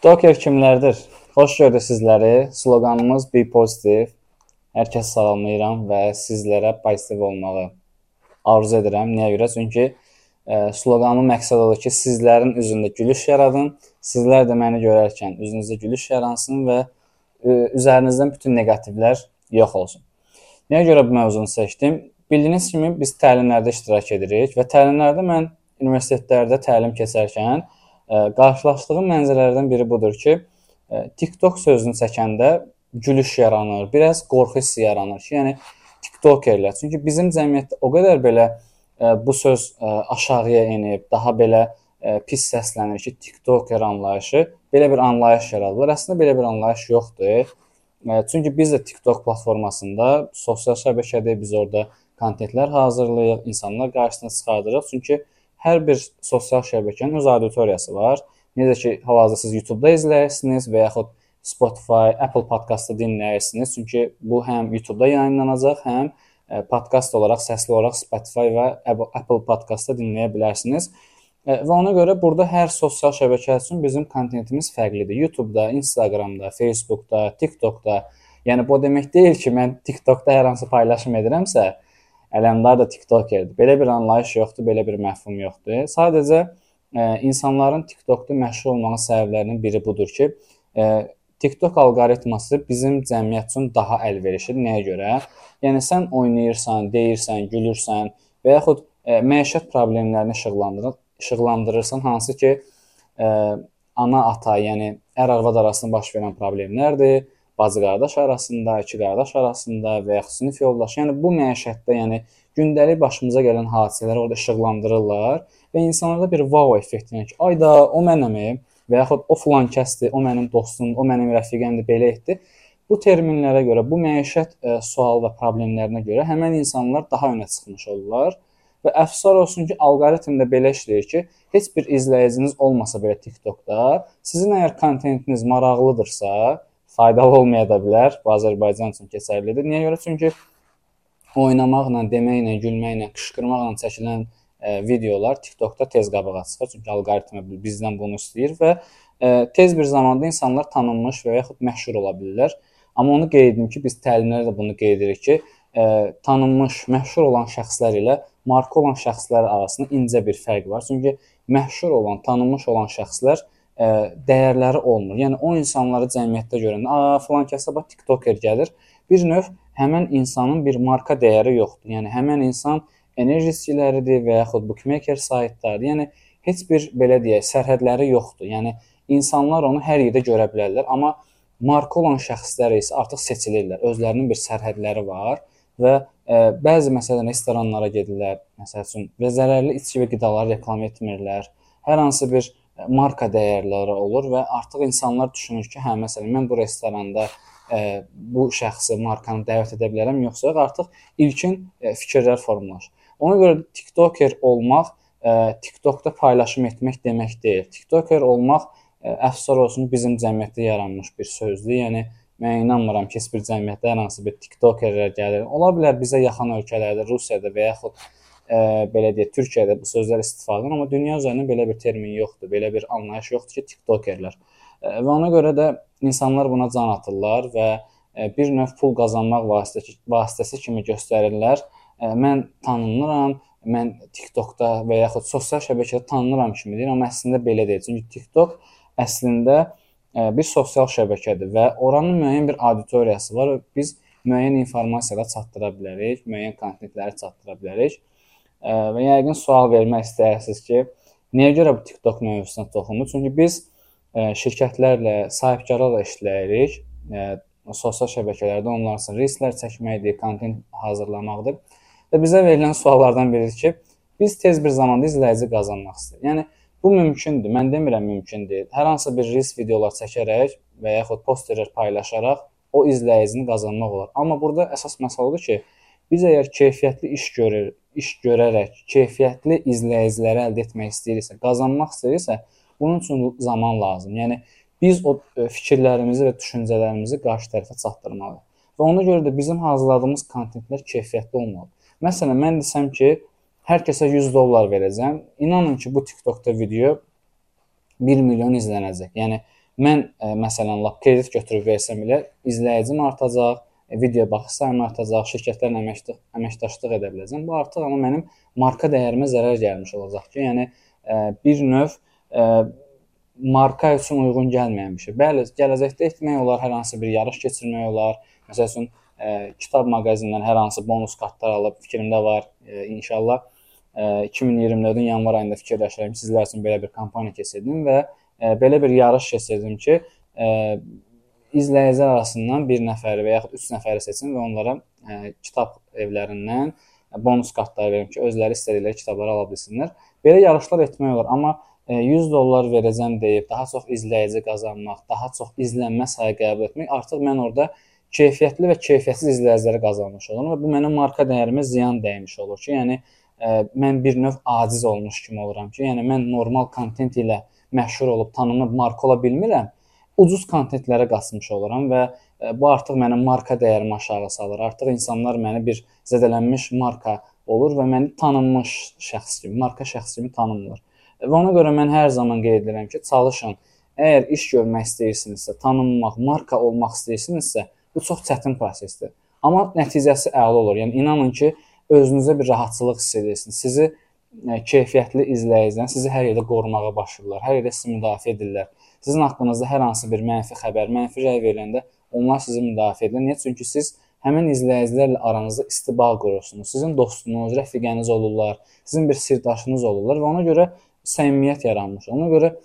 TikToker kimlərdir? Xoş gördük sizləri. Sloqanımız Be Positive. Hər kəsi salamlayıram və sizlərə pozitiv olmağı arzu edirəm. Niyə görə? Çünki ə, e, sloqanın məqsədi odur ki, sizlərin üzündə gülüş yaradım. Sizlər də məni görərkən üzünüzdə gülüş yaransın və ə, e, üzərinizdən bütün neqativlər yox olsun. Niyə görə bu mövzunu seçdim? Bildiyiniz kimi biz təlimlərdə iştirak edirik və təlimlərdə mən universitetlərdə təlim keçərkən qarşılaşdığım mənzərələrdən biri budur ki, TikTok sözünü çəkəndə gülüş yaranır, biraz qorxu hissi yaranır ki, yəni TikTokerlər. Çünki bizim cəmiyyətdə o qədər belə bu söz aşağıya enib, daha belə pis səslənir ki, TikToker anlayışı belə bir anlayış yaradılır. Əslində belə bir anlayış yoxdur. Çünki biz də TikTok platformasında sosial şəbəkədə biz orada kontentlər hazırlayırıq, insanlar qarşısına çıxardırıq. Çünki hər bir sosial şəbəkənin öz auditoriyası var. Necə ki, hal-hazırda siz YouTube-da izləyirsiniz və yaxud Spotify, Apple podkastda dinləyirsiniz. Çünki bu həm YouTube-da yayımlanacaq, həm e, podkast olaraq, səsli olaraq Spotify və Apple podkastda dinləyə bilərsiniz. E, və ona görə burada hər sosial şəbəkə üçün bizim kontentimiz fərqlidir. YouTube-da, Instagram-da, Facebook-da, TikTok-da. Yəni bu demək deyil ki, mən TikTok-da hər hansı paylaşım edirəmsə, Ələndar da TikTokerdir. Belə bir anlayış yoxdur, belə bir məfhum yoxdur. Sadəcə ə, e, insanların TikTokda məşhur olmağın səbəblərinin biri budur ki, ə, e, TikTok alqoritması bizim cəmiyyət üçün daha əlverişlidir. Nəyə görə? Yəni sən oynayırsan, deyirsən, gülürsən və yaxud ə, e, məişət problemlərini işıqlandırır, işıqlandırırsan, hansı ki, ə, ana ata, yəni ər-arvad arasında baş verən problemlərdir bacı-qardaş arasında, iki qardaş arasında və ya sinif yoldaşı. Yəni bu məişətdə, yəni gündəlik başımıza gələn hadisələri orada işıqlandırırlar və insanlarda bir wow effekti, yəni ki, ay da o mənəm və yaxud o filan kəsdir, o mənim dostum, o mənim rəfiqəmdir, belə etdi. Bu terminlərə görə, bu məişət ə, e, sual və problemlərinə görə həmin insanlar daha önə çıxmış olurlar və əfsuslar olsun ki, alqoritm də belə işləyir ki, heç bir izləyiciniz olmasa belə TikTokda, sizin əgər kontentiniz maraqlıdırsa, faydalı olmaya da bilər. Bu Azərbaycan üçün keçərlidir. Niyə görə? Çünki oynamaqla, deməklə, gülməklə, qışqırmaqla çəkilən ə, e, videolar TikTokda tez qabağa çıxır. Çünki alqoritm bizdən bunu istəyir və ə, e, tez bir zamanda insanlar tanınmış və yaxud məşhur ola bilirlər. Amma onu qeyd edim ki, biz təlimlərdə də bunu qeyd edirik ki, ə, e, tanınmış, məşhur olan şəxslər ilə marka olan şəxslər arasında incə bir fərq var. Çünki məşhur olan, tanınmış olan şəxslər ə, dəyərləri olmur. Yəni o insanları cəmiyyətdə görəndə, "A, filan kəsə bax TikToker gəlir." Bir növ həmin insanın bir marka dəyəri yoxdur. Yəni həmin insan enerjisiləridir və yaxud bookmaker saytlardır. Yəni heç bir belə deyək, sərhədləri yoxdur. Yəni insanlar onu hər yerdə görə bilərlər, amma marka olan şəxslər isə artıq seçilirlər. Özlərinin bir sərhədləri var və ə, bəzi məsələn restoranlara gedirlər, məsəl üçün və zərərli içki və qidaları reklam etmirlər. Hər hansı bir marka dəyərləri olur və artıq insanlar düşünür ki, hə məsələn mən bu restoranda ə, e, bu şəxsi markanı dəvət edə bilərəm yoxsa yox, artıq ilkin ə, e, fikirlər formalaşır. Ona görə TikToker olmaq ə, e, TikTokda paylaşım etmək demək deyil. TikToker olmaq ə, əfsuslar olsun bizim cəmiyyətdə yaranmış bir sözdür. Yəni mən inanmıram ki, heç bir cəmiyyətdə hər hansı bir TikTokerlər gəlir. Ola bilər bizə yaxın ölkələrdə, Rusiyada və yaxud ə, belə deyək, Türkiyədə bu sözlər istifadə olunur, amma dünya üzərində belə bir termin yoxdur, belə bir anlayış yoxdur ki, TikTokerlər. Və ona görə də insanlar buna can atırlar və bir növ pul qazanmaq vasitəsi, vasitəsi kimi göstərirlər. Mən tanınıram, mən TikTokda və yaxud sosial şəbəkədə tanınıram kimi deyir, amma əslində belə deyil. Çünki TikTok əslində bir sosial şəbəkədir və oranın müəyyən bir auditoriyası var və biz müəyyən informasiyalar çatdıra bilərik, müəyyən kontentləri çatdıra bilərik və yəqin sual vermək istəyirsiniz ki, niyə görə bu TikTok mövzusuna toxunduq? Çünki biz şirkətlərlə, sahibkarlarla işləyirik. Sosial şəbəkələrdə onlar üçün reelslər çəkməkdir, kontent hazırlamaqdır. Və bizə verilən suallardan biridir ki, biz tez bir zamanda izləyici qazanmaq istəyirik. Yəni bu mümkündür. Mən demirəm mümkün deyil. Hər hansı bir reels videolar çəkərək və yaxud posterlər paylaşaraq o izləyicini qazanmaq olar. Amma burada əsas məsələ odur ki, biz əgər keyfiyyətli iş görür, iş görərək keyfiyyətli izləyiciləri əldə etmək istəyiriksə, qazanmaq istəyiriksə, bunun üçün zaman lazım. Yəni biz o e, fikirlərimizi və düşüncələrimizi qarşı tərəfə çatdırmalıyıq. Və ona görə də bizim hazırladığımız kontentlər keyfiyyətli olmalı. Məsələn, mən desəm ki, hər kəsə 100 dollar verəcəm. İnanın ki, bu TikTokda video 1 milyon izlənəcək. Yəni mən ə, məsələn lap kredit götürüb versəm belə izləyicim artacaq, video baxış sayım artacaq, şirkətlərlə əməkdaş əməkdaşlıq edə biləcəm. Bu artıq amma mənim marka dəyərimə zərər gəlmiş olacaq ki, yəni ə, bir növ ə, marka üçün uyğun gəlməyən bir şey. Bəli, gələcəkdə etmək olar, hər hansı bir yarış keçirmək olar. Məsəl üçün ə, kitab mağazinləri hər hansı bonus kartlar alıb fikrimdə var. Ə, inşallah ə, 2024-ün yanvar ayında fikirləşirəm sizlər üçün belə bir kampaniya keçirdim və ə, belə bir yarış keçirdim ki, ə, izləyicilər arasından bir nəfəri və yaxud 3 nəfəri seçin və onlara ə, kitab evlərindən bonus kartlar verim ki, özləri istədikləri kitabları ala bilsinlər. Belə yarışlar etmək olar, amma 100 dollar verəcəm deyib daha çox izləyici qazanmaq, daha çox izlənmə sayı qəbul etmək, artıq mən orada keyfiyyətli və keyfiyyətsiz izləyiciləri qazanmış olurum və bu mənim marka dəyərimə ziyan dəymiş olur ki, yəni ə, mən bir növ aciz olmuş kimi oluram ki, yəni mən normal kontent ilə məşhur olub tanınıb marka ola bilmirəm ucuz kontentlərə qaçmış oluram və e, bu artıq mənim marka dəyərimi aşağı salır. Artıq insanlar məni bir zədələnmiş marka olur və məni tanınmış şəxs kimi, marka şəxs kimi tanımır. Və ona görə mən hər zaman qeyd edirəm ki, çalışın. Əgər iş görmək istəyirsinizsə, tanınmaq, marka olmaq istəyirsinizsə, bu çox çətin prosesdir. Amma nəticəsi əla olur. Yəni inanın ki, özünüzə bir rahatçılıq hiss edirsiniz. Sizi e, keyfiyyətli izləyicilər sizi hər yerdə qorumağa başlayırlar. Hər yerdə sizi müdafiə edirlər. Sizin haqqınızda hər hansı bir mənfi xəbər, mənfi rəy veriləndə onlar sizi müdafiə edir. Niyə? Çünki siz həmin izləyicilərlə aranızda istibaq qurursunuz. Sizin dostunuz, rəfiqəniz olurlar, sizin bir sirdaşınız olurlar və ona görə səmimiyyət yaranmış. Ona görə ə,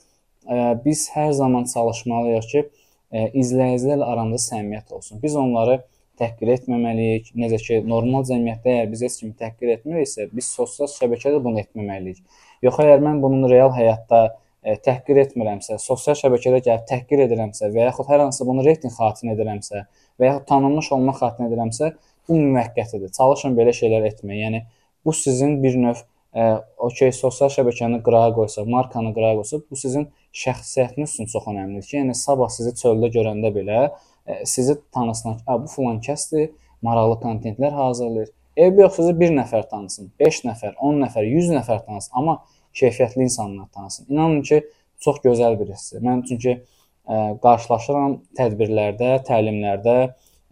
e, biz hər zaman çalışmalıyıq ki, ə, e, izləyicilərlə aramızda səmimiyyət olsun. Biz onları təhqir etməməliyik. Necə ki, normal cəmiyyətdə əgər biz heç kimi təhqir etmiriksə, biz sosial şəbəkədə bunu etməməliyik. Yox, əgər mən bunun real həyatda təhqir etmirəmsə, sosial şəbəkədə gəlib təhqir edirəmsə və yaxud hər hansı bunu reytinq xatirinə edirəmsə və yaxud tanınmış olmaq xatirinə edirəmsə, bu müvəqqətidir. Çalışın belə şeylər etməyin. Yəni bu sizin bir növ ə, okey sosial şəbəkəni qırağa qoysa, markanı qırağa qoysa, bu sizin şəxsiyyətiniz üçün çox əhəmilidir ki, yəni sabah sizi çöldə görəndə belə ə, sizi tanısınlar ki, bu filan kəsdir, maraqlı kontentlər hazırlayır. Ev yox sizi bir nəfər tanısın, 5 nəfər, 10 nəfər, 100 nəfər tanısın, amma keyfiyyətli insanlar tanısın. İnanın ki, çox gözəl bir hissdir. Mən çünki ə, qarşılaşıram tədbirlərdə, təlimlərdə,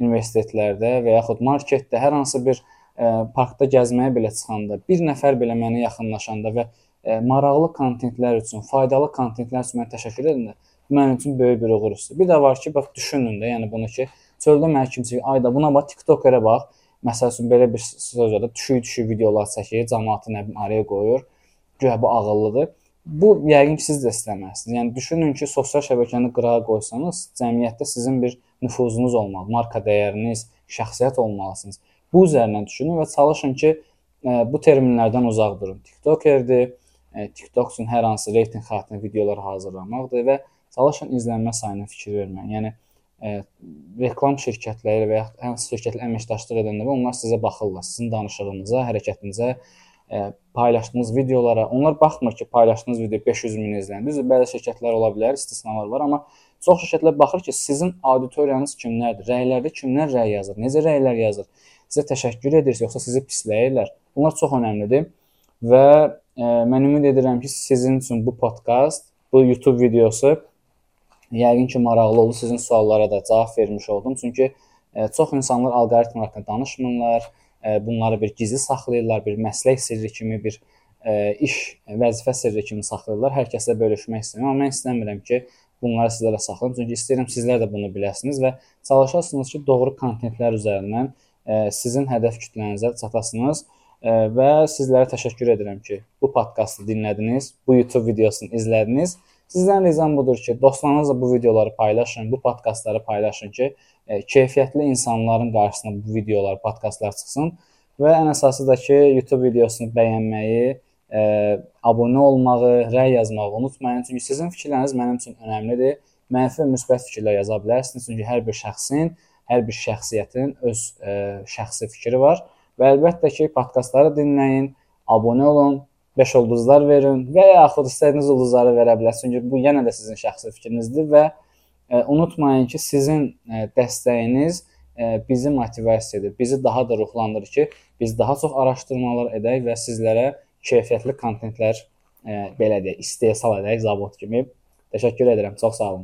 universitetlərdə və yaxud marketdə hər hansı bir ə, parkda gəzməyə belə çıxanda, bir nəfər belə mənə yaxınlaşanda və ə, maraqlı kontentlər üçün, faydalı kontentlər üçün mən təşəkkür edəndə bu mənim üçün böyük bir uğur hissidir. Bir də var ki, bax düşünün də, yəni bunu ki, çöldə mənə kimsə, ayda buna bax TikTokerə bax, məsəl üçün belə bir sözdə düşük-düşük videolar çəkir, cəmaatı nə bilim araya qoyur güya bu ağıllıdır. Bu yəqin ki, siz də istəməzsiniz. Yəni düşünün ki, sosial şəbəkəni qırağa qoysanız, cəmiyyətdə sizin bir nüfuzunuz olmalı, marka dəyəriniz, şəxsiyyət olmalısınız. Bu üzərindən düşünün və çalışın ki, e, bu terminlərdən uzaq durun. TikTokerdir, e, TikTok üçün hər hansı reytinq xatirinə videolar hazırlamaqdır və çalışın izlənmə sayına fikir verməyin. Yəni ə, e, reklam şirkətləri və ya hansı şirkətlə əməkdaşlıq edəndə onlar sizə baxırlar, sizin danışığınıza, hərəkətinizə, ə, paylaşdığınız videolara, onlar baxmır ki, paylaşdığınız video 500 min. Düzdür, bəzi şirkətlər ola bilər, istisnalar var, amma çox şirkətlər baxır ki, sizin auditoriyanız kimlərdir? Rəylərdə kimlər rəy yazır? Necə rəylər yazır? Sizə təşəkkür edirsə, yoxsa sizi pisləyirlər? Bunlar çox əhəmilidir və ə, mən ümid edirəm ki, sizin üçün bu podkast, bu YouTube videosu yəqin ki, maraqlı oldu. Sizin suallara da cavab vermiş oldum. Çünki ə, çox insanlar alqoritm haqqında danışmırlar bunları bir gizli saxlayırlar, bir məslək sirri kimi, bir ə, iş, vəzifə sirri kimi saxlayırlar. Hər kəslə bölüşmək istəyirəm, amma mən istəmirəm ki, bunları sizlərə saxlayım. Çünki istəyirəm sizlər də bunu biləsiniz və çalışasınız ki, doğru kontentlər üzərindən ə, sizin hədəf kütlənizə çatasınız ə, və sizlərə təşəkkür edirəm ki, bu podkastı dinlədiniz, bu YouTube videosunu izlədiniz. Sizdən ricam budur ki, dostlarınızla bu videoları paylaşın, bu podkastları paylaşın ki, keyfiyyətli insanların qarşısına bu videolar, podkastlar çıxsın və ən əsası da ki, YouTube videosunu bəyənməyi, e, abunə olmağı, rəy yazmağı unutmayın. Çünki sizin fikirləriniz mənim üçün əhəmilidir. Mənfi və müsbət fikirlər yaza bilərsiniz. Çünki hər bir şəxsin, hər bir şəxsiyyətin öz e, şəxsi fikri var və əlbəttə ki, podkastları dinləyin, abunə olun, 5 ulduzlar verin və yaxud istədiyiniz ulduzları verə bilərsiniz. Çünki bu yenə də sizin şəxsi fikrinizdir və ə, e, unutmayın ki, sizin e, dəstəyiniz e, bizi motivasiya edir. Bizi daha da ruhlandırır ki, biz daha çox araşdırmalar edək və sizlərə keyfiyyətli kontentlər ə, belə deyək, istehsal edək zavod kimi. Təşəkkür edirəm. Çox sağ olun.